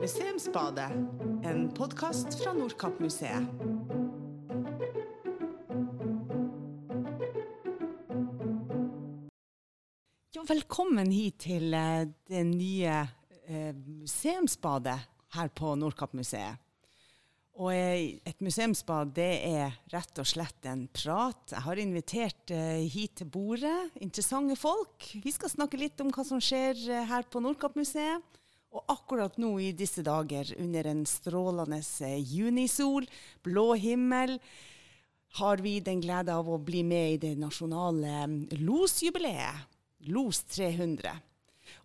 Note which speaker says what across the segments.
Speaker 1: Museumsbadet, en podkast fra Nordkappmuseet. Ja, velkommen hit til eh, det nye eh, museumsbadet her på Nordkapp-museet. Og eh, et museumsbad det er rett og slett en prat. Jeg har invitert hit til bordet interessante folk. Vi skal snakke litt om hva som skjer her på Nordkapp-museet. Og akkurat nå i disse dager, under en strålende eh, junisol, blå himmel, har vi den glede av å bli med i det nasjonale losjubileet, LOS-jubileet. LOS 300.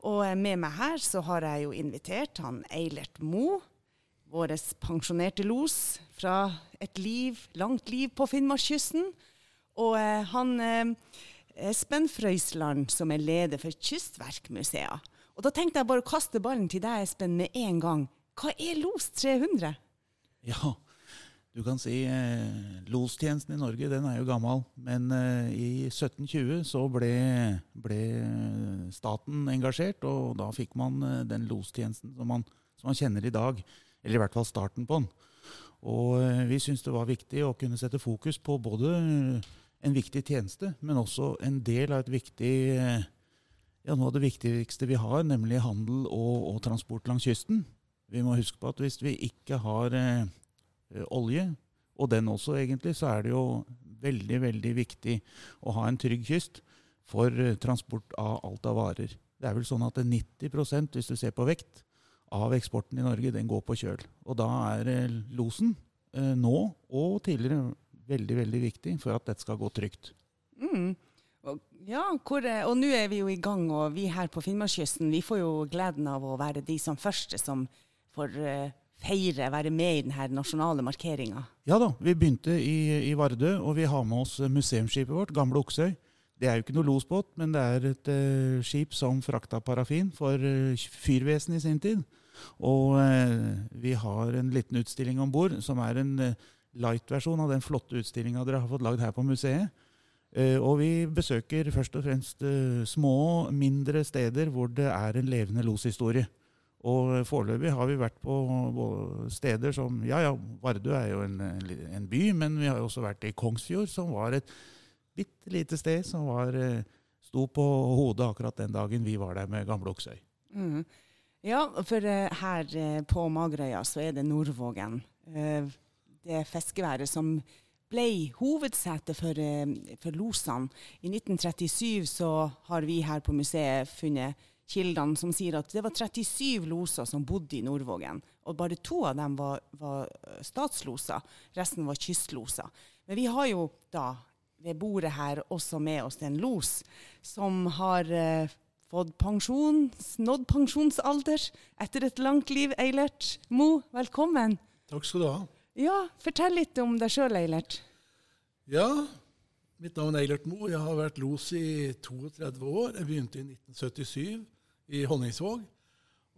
Speaker 1: Og eh, med meg her så har jeg jo invitert han Eilert Moe, vår pensjonerte los fra et liv, langt liv på Finnmarkskysten. Og eh, han Espen Frøysland, som er leder for Kystverkmuseet. Og da tenkte jeg bare å kaste ballen til deg, Espen, med en gang. Hva er LOS 300?
Speaker 2: Ja, du kan si eh, lostjenesten i Norge den er jo gammel. Men eh, i 1720 så ble, ble staten engasjert, og da fikk man eh, den lostjenesten som man, som man kjenner i dag. Eller i hvert fall starten på den. Og eh, vi syntes det var viktig å kunne sette fokus på både en viktig tjeneste, men også en del av et viktig eh, ja, noe av det viktigste vi har, nemlig handel og, og transport langs kysten. Vi må huske på at hvis vi ikke har eh, olje, og den også egentlig, så er det jo veldig, veldig viktig å ha en trygg kyst for eh, transport av alt av varer. Det er vel sånn at 90% hvis du ser på vekt, av eksporten i Norge, den går på kjøl. Og da er eh, losen eh, nå og tidligere veldig, veldig viktig for at dette skal gå trygt.
Speaker 1: Mm. Ja, hvor, og nå er vi jo i gang, og vi her på Finnmarkskysten vi får jo gleden av å være de som første som får uh, feire, være med i denne nasjonale markeringa.
Speaker 2: Ja da, vi begynte i, i Vardø, og vi har med oss museumsskipet vårt, Gamle Oksøy. Det er jo ikke noe losbåt, men det er et uh, skip som frakta parafin for uh, fyrvesenet i sin tid. Og uh, vi har en liten utstilling om bord som er en light-versjon av den flotte utstillinga dere har fått lagd her på museet. Og vi besøker først og fremst små, mindre steder hvor det er en levende loshistorie. Og foreløpig har vi vært på steder som Ja ja, Vardø er jo en, en by, men vi har også vært i Kongsfjord, som var et bitte lite sted som var, sto på hodet akkurat den dagen vi var der med Gamle Oksøy.
Speaker 1: Mm. Ja, for her på Magerøya så er det Nordvågen. Det fiskeværet som ble hovedsete for, for losene. I 1937 så har vi her på museet funnet kildene som sier at det var 37 loser som bodde i Nordvågen. Og bare to av dem var, var statsloser. Resten var kystloser. Men vi har jo da ved bordet her også med oss en los som har eh, fått pensjon, nådd pensjonsalder etter et langt liv. Eilert Mo, velkommen.
Speaker 3: Takk skal du ha.
Speaker 1: Ja, Fortell litt om deg sjøl, Eilert.
Speaker 3: Ja, mitt navn er Eilert Mo. Jeg har vært los i 32 år. Jeg begynte i 1977 i Honningsvåg.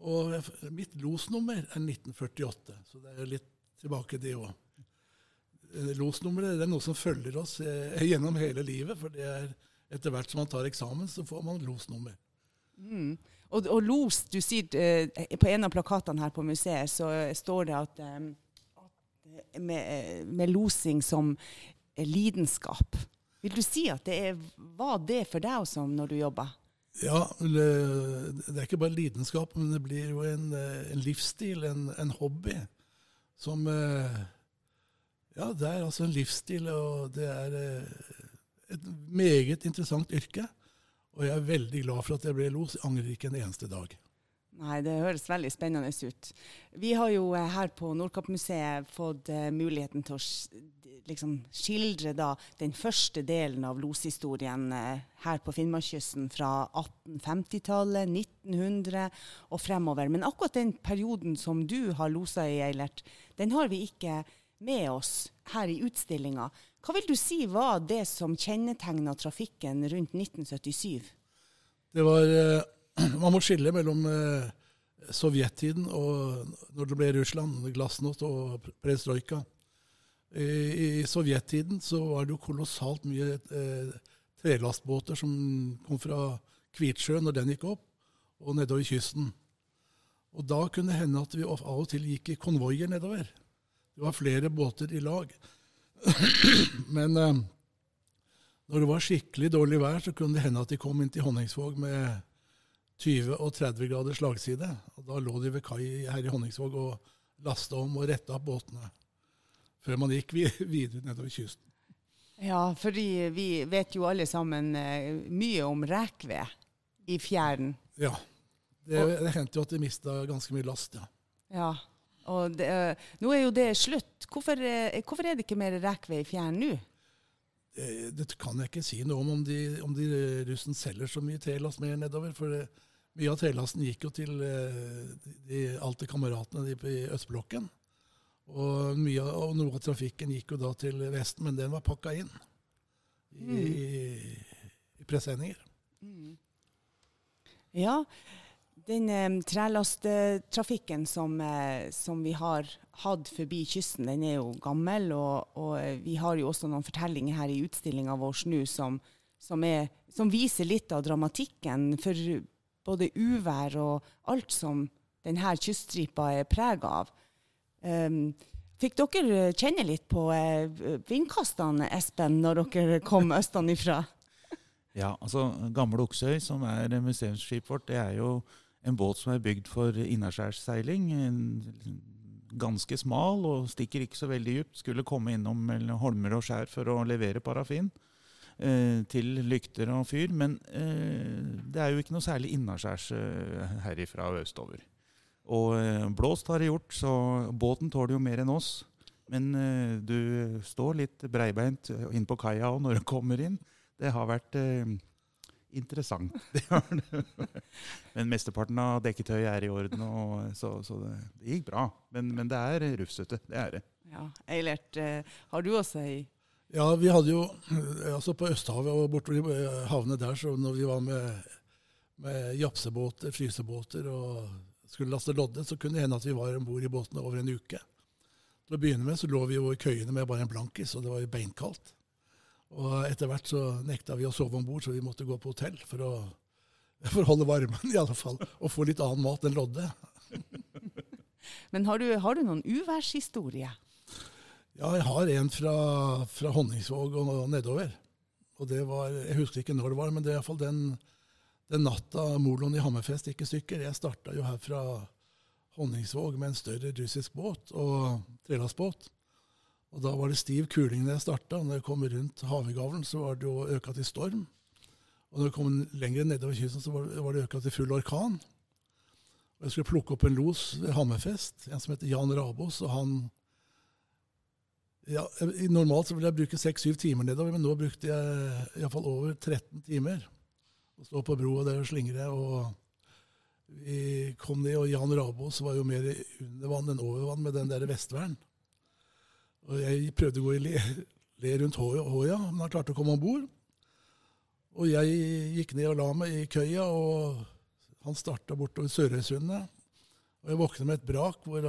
Speaker 3: Og mitt losnummer er 1948, så det er litt tilbake det òg. Losnummeret er noe som følger oss eh, gjennom hele livet. For det er etter hvert som man tar eksamen, så får man losnummer.
Speaker 1: Mm. Og, og, los, du sier eh, På en av plakatene her på museet så står det at, eh, med, med, losing som lidenskap. Vil du si at det er, var det for deg også når du jobba?
Speaker 3: Ja, det er ikke bare lidenskap, men det blir jo en, en livsstil, en, en, hobby, som Ja, det er altså en livsstil, og det er et meget interessant yrke. Og jeg er veldig glad for at jeg ble los. Jeg angrer ikke en eneste dag.
Speaker 1: Nei, det høres veldig spennende ut. Vi har jo her på Nordkapp-museet fått uh, muligheten til å liksom, skildre da, den første delen av loshistorien uh, her på Finnmarkskysten fra 1850-tallet, 1900 og fremover. Men akkurat den perioden som du har losa i, Eilert, den har vi ikke med oss her i utstillinga. Hva vil du si var det som kjennetegna trafikken rundt 1977?
Speaker 3: Det var, eh, Man må skille mellom eh, sovjettiden og når det ble Russland, glasnost og perestrojka. I, I sovjettiden så var det jo kolossalt mye eh, trelastbåter som kom fra Kvitsjøen når den gikk opp, og nedover kysten. Og da kunne det hende at vi av og til gikk i konvoier nedover. Det var flere båter i lag. Men eh, når det var skikkelig dårlig vær, så kunne det hende at de kom inn til Honningsvåg med 20 og 30 graders slagside. Og da lå de ved kai her i Honningsvåg og lasta om og retta opp båtene. Før man gikk videre nedover kysten.
Speaker 1: Ja, fordi vi vet jo alle sammen eh, mye om rekved i fjæren.
Speaker 3: Ja. Det, det hendte jo at de mista ganske mye last, ja.
Speaker 1: Ja, og det, eh, nå er jo det slutt. Hvorfor, eh, hvorfor er det ikke mer rekved i fjæren nå?
Speaker 3: Det, det kan jeg ikke si noe om, om de, om de russen selger så mye trelast mer nedover. For det, mye av trelasten gikk jo til eh, de, alltid kameratene de, i østblokken. Og, mye, og noe av trafikken gikk jo da til Vesten, men den var pakka inn i, mm. i, i presenninger. Mm.
Speaker 1: Ja, den eh, trelasttrafikken som, eh, som, vi har hatt forbi kysten, den er jo gammel. Og, og eh, vi har jo også noen fortellinger her i utstillinga vår nå som, som, som, viser litt av dramatikken for både uvær og alt som denne kyststripa er prega av. Um, fikk dere kjenne litt på uh, vindkastene, Espen, når dere kom østenifra?
Speaker 2: ja, altså Gamle Oksøy, som er museumsskipet vårt, det er jo en båt som er bygd for innaskjærsseiling. Ganske smal og stikker ikke så veldig dypt. Skulle komme innom holmer og skjær for å levere parafin eh, til lykter og fyr. Men eh, det er jo ikke noe særlig innaskjærs eh, herifra og østover. Og eh, blåst har det gjort, så båten tåler jo mer enn oss. Men eh, du står litt breibeint inn på kaia og når du kommer inn. Det har vært eh, interessant. Men mesteparten av dekketøyet er i orden, så, så det, det, gikk bra. Men, men det er rufsete. Det er det.
Speaker 1: Ja, Eilert, har du også ei
Speaker 3: Ja, vi hadde jo altså på Østhavet og bortover havnet der, så når vi var med, med japsebåter, frysebåter og skulle laste lodde, så kunne det hende at vi var om bord i båtene over en uke. Til å begynne med så lå vi jo i køyene med bare en blankis, og det var jo beinkaldt. Og etter hvert så nekta vi å sove om bord, så vi måtte gå på hotell for å, for holde varmen, i alle fall. Og få litt annen mat enn lodde.
Speaker 1: Men har du, har du noen uværshistorie?
Speaker 3: Ja, jeg har en fra, fra Honningsvåg og nedover. Og det var, Jeg husker ikke når det var, men det er iallfall den den natta moloen i Hammerfest gikk i stykker. Jeg starta jo her fra Honningsvåg med en større russisk båt og trelastbåt. Og da var det stiv kuling når jeg starta. Når jeg kom rundt Havegavlen, så var det jo øka til storm. Og når jeg kom lenger nedover kysten, så var det øka til full orkan. Og jeg skulle plukke opp en los ved Hammerfest, en som heter Jan Rabos. og han ja, Normalt så ville jeg bruke seks-syv timer nedover, men nå brukte jeg iallfall over 13 timer å stå på broa der og slingre. og vi kom ned, og Jan Rabås var jo mer under vann enn over vann med den der Vestvern. Og jeg prøvde å gå i le, le rundt Håja, men han klarte å komme om bord. Og jeg gikk ned og la meg i køya, og han starta bortover Sørøysundet. Og jeg våkna med et brak hvor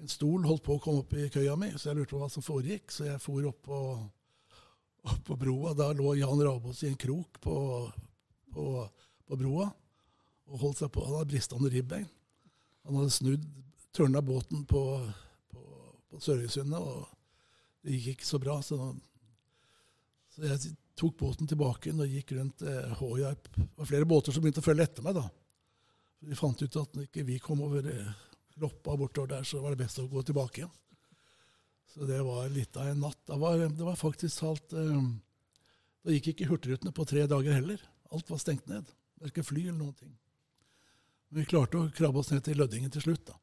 Speaker 3: en stol holdt på å komme opp i køya mi, så jeg lurte på hva som foregikk. Så jeg for opp på, opp på broa. Da lå Jan Rabås i en krok på på, på broa og holdt seg på. Han hadde bristende ribbein. Han hadde snudd, tørna båten på, på, på Sørøysundet, og det gikk ikke så bra. Så, så jeg tok båten tilbake og gikk rundt eh, Håjarp. Det var flere båter som begynte å følge etter meg. da. Vi fant ut at når ikke vi kom over eh, Loppa bortover der, så var det best å gå tilbake igjen. Så det var litt av en natt. Det var, det var faktisk halt eh, Da gikk ikke Hurtigrutene på tre dager heller. Alt var stengt ned. Er ikke fly eller noen ting. Men vi klarte å krabbe oss ned til Lødingen til slutt, da.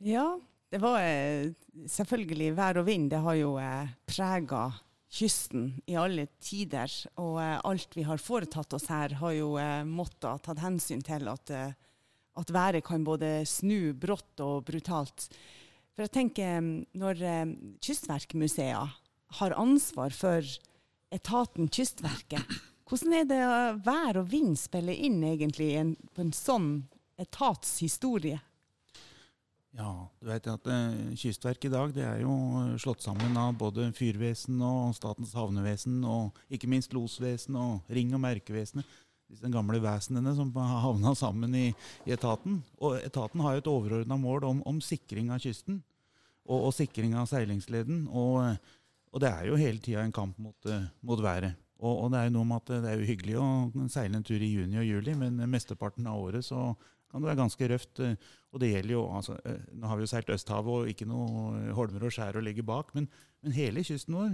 Speaker 1: Ja, det var eh, selvfølgelig vær og vind. Det har jo eh, prega kysten i alle tider. Og eh, alt vi har foretatt oss her, har jo måttet tatt hensyn til at, at, været kan både snu brått og brutalt. For jeg tenker, når eh, Kystverkmuseet har ansvar for etaten Kystverket. Hvordan er det vær og vind spiller inn egentlig en, på en sånn etatshistorie?
Speaker 2: Ja, du vet at eh, Kystverket i dag det er jo slått sammen av både fyrvesen og Statens havnevesen og ikke minst losvesen og ring- og merkevesenet. Disse gamle vesenene som havna sammen i, i, etaten. Og etaten har jo et overordna mål om, om, sikring av kysten og, og sikring av seilingsleden. Og, og, det er jo hele tida en kamp mot, mot været. Og, og, det er jo noe med at det er jo hyggelig å seile en tur i juni og juli, men mesteparten av året så kan det være ganske røft. Og det gjelder jo altså, Nå har vi jo seilt Østhavet og ikke noe holmer og skjær å legge bak, men, men hele kysten vår,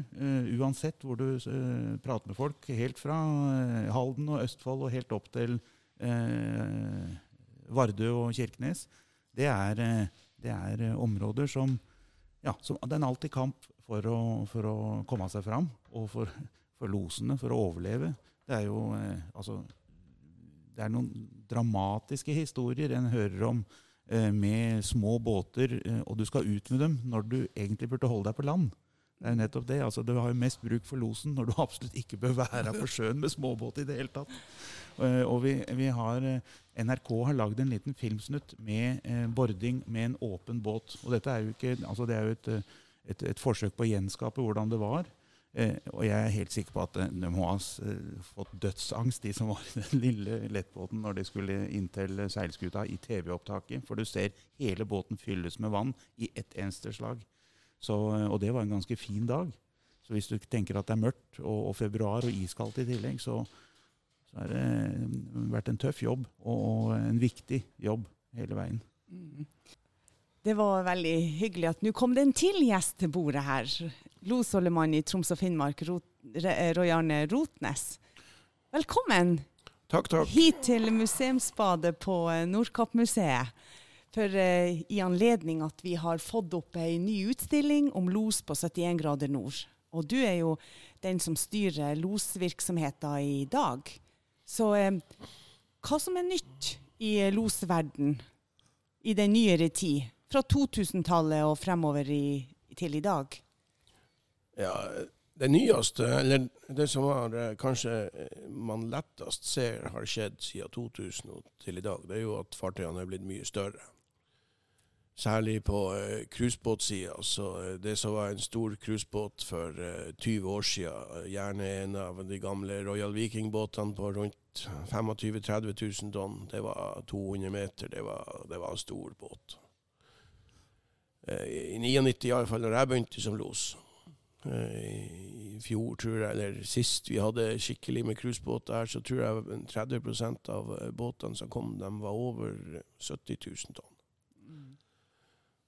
Speaker 2: uansett hvor du prater med folk, helt fra Halden og Østfold og helt opp til Vardø og Kirkenes, det er, det er områder som, ja, som Det er en alltid kamp for å, for å komme seg fram. og for for losene for å overleve. Det er jo eh, altså Det er noen dramatiske historier en hører om eh, med små båter, eh, og du skal ut med dem når du egentlig burde holde deg på land. Det er jo nettopp det. altså Du har jo mest bruk for losen når du absolutt ikke bør være på sjøen med småbåt i det hele tatt. Uh, og vi, vi har, NRK har lagd en liten filmsnutt med bording med en åpen båt. Og dette er jo ikke, altså det er jo et, et, et forsøk på å gjenskape hvordan det var. Eh, og jeg er helt sikker på at eh, de må ha eh, fått dødsangst, de som var i den lille lettbåten når de skulle inn til seilskuta i TV-opptaket. For du ser hele båten fylles med vann i ett eneste slag. Så, og det var en ganske fin dag. Så hvis du tenker at det er mørkt og, og februar og iskaldt i tillegg, så, så har det vært en tøff jobb og, og en viktig jobb hele veien. Mm.
Speaker 1: Det var veldig hyggelig at nå kom det en til gjest til bordet her. Losollemann i Troms og Finnmark, Roy Arne Rotnes. Velkommen
Speaker 4: takk, takk.
Speaker 1: hit til Museumsbadet på eh, Nordkappmuseet. For eh, i anledning at vi har fått opp ei ny utstilling om los på 71 grader nord. Og du er jo den som styrer losvirksomheten i dag. Så eh, hva som er nytt i losverden i den nyere tid? fra 2000-tallet og fremover i, til i dag?
Speaker 4: Ja, det nyeste, eller det som var, eh, kanskje eh, man lettest ser har skjedd siden 2000 og til i dag, det er jo at fartøyene er blitt mye større. Særlig på cruisebåtsida. Uh, det som var en stor cruisebåt for uh, 20 år siden, gjerne en av de gamle Royal Viking-båtene på rundt 25 000-30 000 tonn, det var 200 meter. Det var, det var en stor båt. Eh, i 99 iallfall, når jeg begynte som los. Eh, I fjor, tror jeg, eller sist vi hadde skikkelig med cruisebåter her, så tror jeg 30 av eh, båtene som kom, de var over 70 000 tonn. Mm.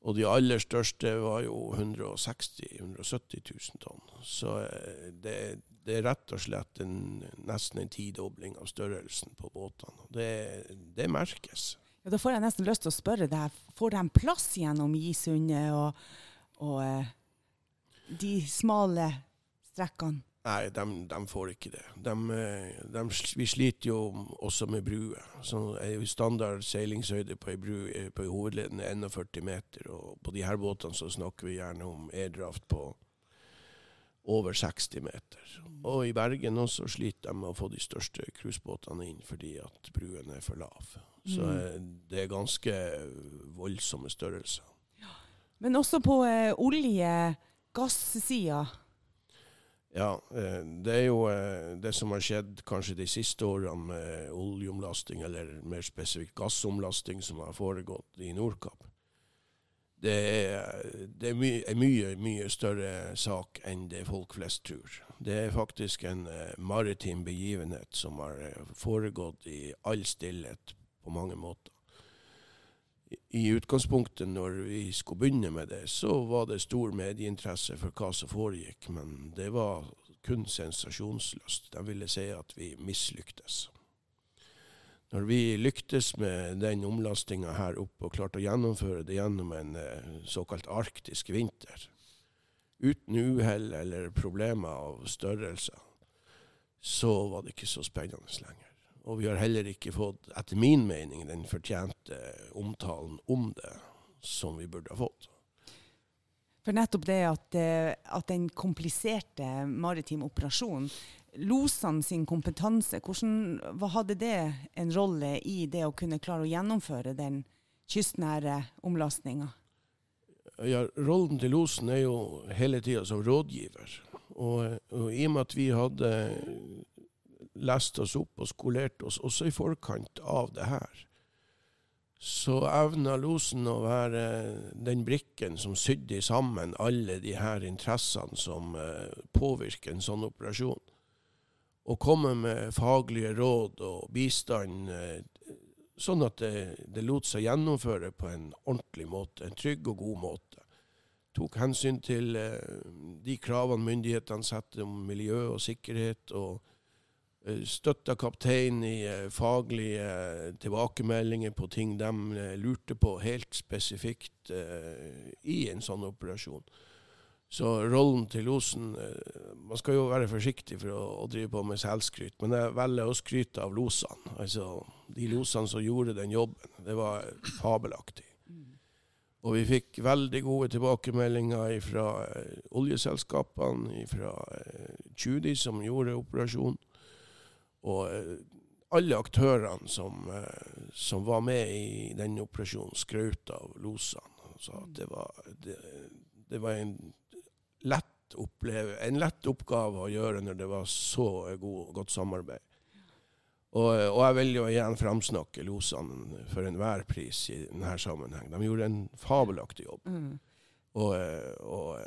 Speaker 4: Og de aller største var jo 160 170 000 tonn. Så det, det, er rett og slett en, nesten en tidobling av størrelsen på båtene. Det, det merkes.
Speaker 1: Ja, da får jeg nesten lyst til å spørre deg, får de plass gjennom Gisundet og, og eh, de smale strekkene?
Speaker 4: Nei, de, de, får ikke det. De, eh, de, vi sliter jo også med bruer. Så standard seilingshøyde på ei bru på hovedleden er 41 meter. Og på de her båtene så snakker vi gjerne om airdraft på over 60 meter. Og i Bergen også sliter de med å få de største cruisebåtene inn fordi at bruen er for lav. Så mm. Eh, det er ganske voldsomme størrelser. Ja.
Speaker 1: Men også på eh, olje-gass-sida?
Speaker 4: Ja, eh, det er jo eh, det som har skjedd kanskje de siste årene med oljeomlasting, eller mer spesifikt gassomlasting, som har foregått i Nordkapp. Det er, det er my, en mye, mye større sak enn det folk flest tror. Det er faktisk en maritim begivenhet som har foregått i all stillhet på mange måter. I utgangspunktet når vi skulle begynne med det, så var det stor medieinteresse for hva som foregikk, men det var kun sensasjonsløst. De ville si at vi mislyktes. Når vi lyktes med den omlastinga her oppe og klarte å gjennomføre det gjennom en eh, såkalt arktisk vinter, uten uhell eller problemer av størrelser, så var det ikke så spennende lenger. Og vi har heller ikke fått, etter min mening, den fortjente omtalen om det som vi burde ha fått.
Speaker 1: For nettopp det at, eh, at den kompliserte maritime operasjonen, losene sin kompetanse, hvordan, hva hadde det en rolle i det å kunne klare å gjennomføre den kystnære omlastninga?
Speaker 4: Ja, rollen til losen er jo hele tida som rådgiver. Og, og, i og med at vi hadde lest oss opp og skolert oss også i forkant av det her, så evna losen å være den brikken som sydde sammen alle de her interessene som eh, påvirker en sånn operasjon. Og komme med faglige råd og bistand, eh, sånn at det, det lot seg gjennomføre på en ordentlig måte, en trygg og god måte. Tok hensyn til eh, de kravene myndighetene setter om miljø og sikkerhet. og støtta kapteinen i eh, faglige eh, tilbakemeldinger på ting de lurte på helt spesifikt i en sånn operasjon. Så rollen til losen Man skal jo være forsiktig for å drive på med selvskryt, men jeg velger å skryte av losene. Altså de losene som gjorde den jobben. Det var fabelaktig. Og vi fikk veldig gode tilbakemeldinger fra oljeselskapene, fra Tjudi, som gjorde operasjonen. Og eh, alle aktørene som, eh, som var med i denne operasjonen, skrøt av losene. Så det var, det, det var en, lett oppleve, en lett oppgave å gjøre når det var så god, godt samarbeid. Og, og, jeg vil jo igjen framsnakke losene for enhver pris i denne sammenheng. De gjorde en fabelaktig jobb. Mm. Og, eh, og,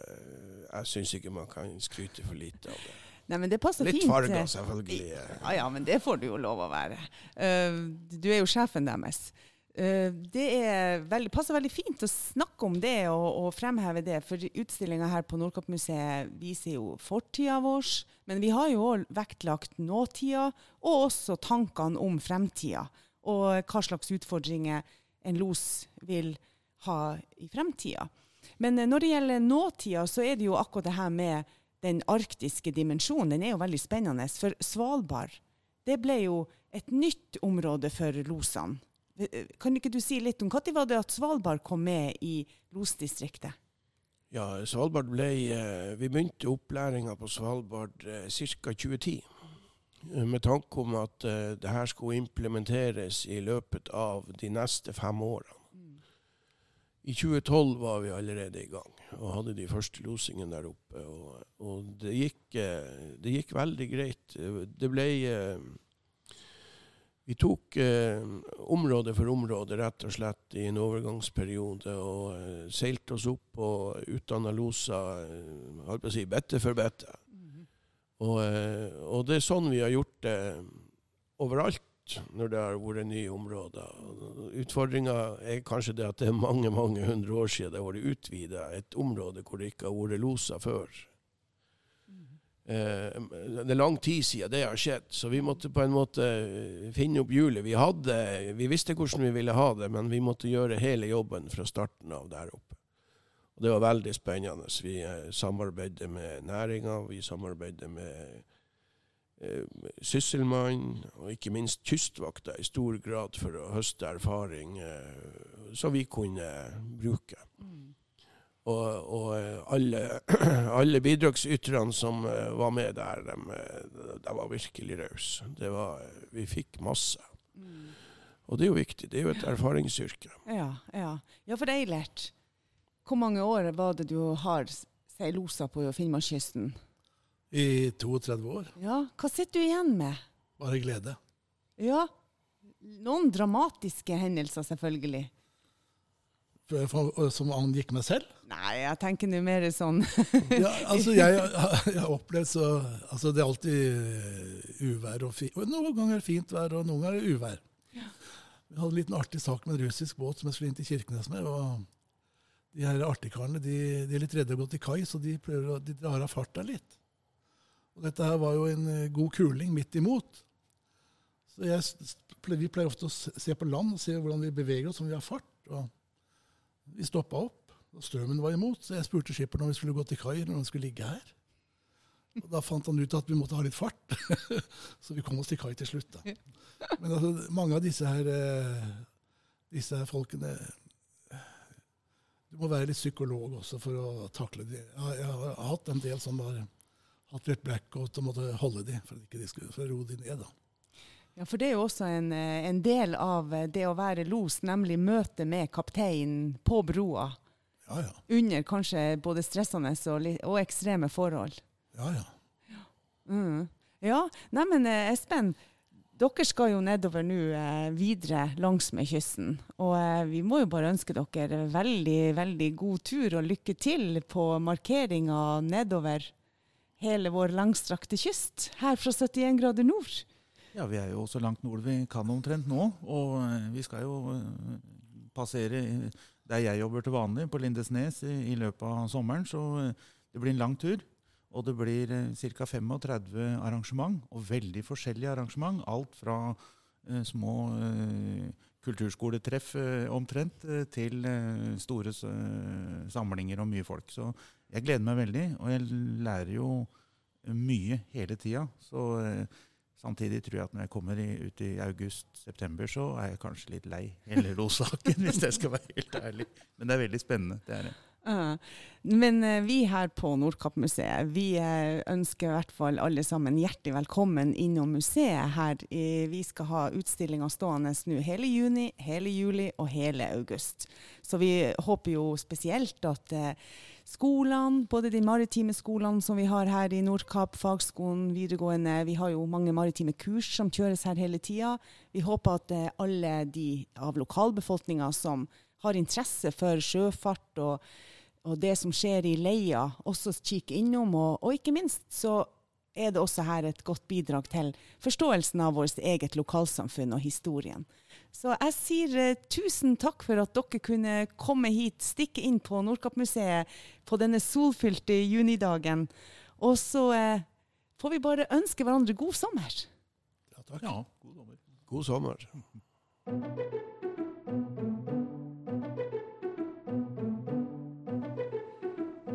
Speaker 4: jeg syns ikke man kan skryte for lite av det.
Speaker 1: Nei, men det passer
Speaker 4: Litt
Speaker 1: fint.
Speaker 4: Litt farger, selvfølgelig.
Speaker 1: Ja, ja, men det får du jo lov å være. Uh, du er jo sjefen deres. Det veldig, passer veldig fint å snakke om det og, og fremheve det, for utstillinga her på Nordkappmuseet viser jo fortida vår, men vi har jo òg vektlagt nåtida, og også tankene om fremtida. Og hva slags utfordringer en los vil ha i fremtida. Men når det gjelder nåtida, så er det jo akkurat det her med den arktiske dimensjonen, den er jo veldig spennende. For Svalbard, det ble jo et nytt område for losene. Kan ikke du si litt om når var det at Svalbard kom med i losdistriktet?
Speaker 4: Ja, Svalbard ble eh, Vi begynte opplæringa på Svalbard ca. 2010. Eh, med tanke om at det her skulle implementeres i løpet av de neste fem årene. I 2012 var vi allerede i gang og hadde de første losingene der oppe. Og, og det, gikk, eh, det, gikk, veldig greit. Det ble eh, Vi tok eh, område for område rett og slett i en overgangsperiode og seilte oss opp og utdanna loser holdt på å si, bette for bette. -hmm. og, og, det er sånn vi har gjort det overalt når det har vært nye områder. Utfordringa er kanskje det at det er mange mange hundre år siden det har vært utvida et område hvor det ikke har vært loser før. Eh, det er lang tid siden det har skjedd, så vi måtte på en måte finne opp hjulet. Vi, vi visste hvordan vi ville ha det, men vi måtte gjøre hele jobben fra starten av der oppe. Og Det var veldig spennende. Vi eh, samarbeidet med næringa, vi samarbeidet med Eh, Sysselmann og ikke minst Kystvakta i stor grad for å høste erfaring eh, som vi kunne bruke. Mm. Og, og, eh, alle, alle bidragsyterne som var med der, de, de var virkelig rause. Vi fikk masse. Mm. Og det er jo viktig. Det er jo et erfaringsyrke.
Speaker 1: Ja, ja. ja for Eilert, hvor mange år var det du har seilosa på Finnmarkskysten?
Speaker 3: I 32 år.
Speaker 1: Ja, Hva sitter du igjen med?
Speaker 3: Bare glede.
Speaker 1: Ja. Noen dramatiske hendelser, selvfølgelig.
Speaker 3: Som angikk meg selv?
Speaker 1: Nei, jeg tenker nå mer sånn
Speaker 3: ja, altså jeg, har opplevd så altså Det er alltid eh, uvær og fint. Noen ganger fint vær, og noen ganger uvær. Ja. Vi hadde en liten artig sak med en russisk båt som jeg skulle inn til Kirkenes med. og De her artigkarene de, de, er litt redde å gå til kai, så de, prøver, de drar av farta litt. Og dette her var jo en eh, god kuling midt imot. Så jeg, Vi pleier ofte å se på land og se hvordan vi beveger oss, om vi har fart. Og vi stoppa opp, og strømmen var imot, så jeg spurte skipperen om vi skulle gå til kai eller om vi skulle ligge her. Og Da fant han ut at vi måtte ha litt fart, så vi kom oss til kai til slutt. da. Men altså, mange av disse her, eh, disse her folkene Du må være litt psykolog også for å takle det. Jeg har hatt en del som har hatt litt blackout og måtte holde de for ikke de skulle for å roe de ned. da.
Speaker 1: Ja, for det er jo også en, eh, en, del av eh, det å være los, nemlig møtet med kapteinen på broa.
Speaker 3: Ja, ja.
Speaker 1: Under kanskje både stressende og, og ekstreme forhold.
Speaker 3: Ja, ja.
Speaker 1: Mm. Ja, neimen eh, Espen. Dere skal jo nedover nå eh, videre langsmed kysten. Og eh, vi må jo bare ønske dere veldig, veldig god tur og lykke til på markeringa nedover hele vår langstrakte kyst her fra 71 grader nord.
Speaker 2: Ja, vi er jo så langt nord vi kan omtrent nå. Og eh, vi skal jo eh, passere der jeg jobber til vanlig, på Lindesnes, i, løpet av sommeren. Så eh, det blir en lang tur. Og det blir ca. 35 arrangement, og veldig forskjellige arrangement. Alt fra små kulturskoletreff omtrent, til store samlinger og mye folk. Så jeg gleder meg veldig, og jeg lærer jo mye hele tida. Så eh, samtidig tror jeg at når jeg kommer i, ut i august-september, så er jeg kanskje litt lei hele lossaken, hvis jeg skal være helt ærlig. Men det er veldig spennende. det er det.
Speaker 1: Uh, men uh, vi her på Nordkappmuseet vi uh, ønsker i hvert fall alle sammen hjertelig velkommen innom museet her. Vi skal ha utstillinga stående nå hele juni, hele juli og hele august. Så vi håper jo spesielt at skolene, både de maritime skolene som vi har her i Nordkapp, fagskolen, videregående, vi har jo mange maritime kurs som kjøres her hele tida. Vi håper at alle de av lokalbefolkninga som har interesse for sjøfart og og det som skjer i leia, også kikker innom. Og, og, ikke minst så er det også her et godt bidrag til forståelsen av vårt eget lokalsamfunn og historien. Så jeg sier uh, tusen takk for at dere kunne komme hit, stikke inn på Nordkappmuseet på denne solfylte junidagen. Og så eh, får vi bare ønske hverandre god sommer.
Speaker 3: Ja, takk.
Speaker 2: Ja, god sommer.
Speaker 4: God sommer.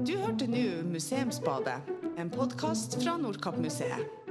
Speaker 1: Du hørte nå Museumsbadet, en podkast fra Nordkappmuseet.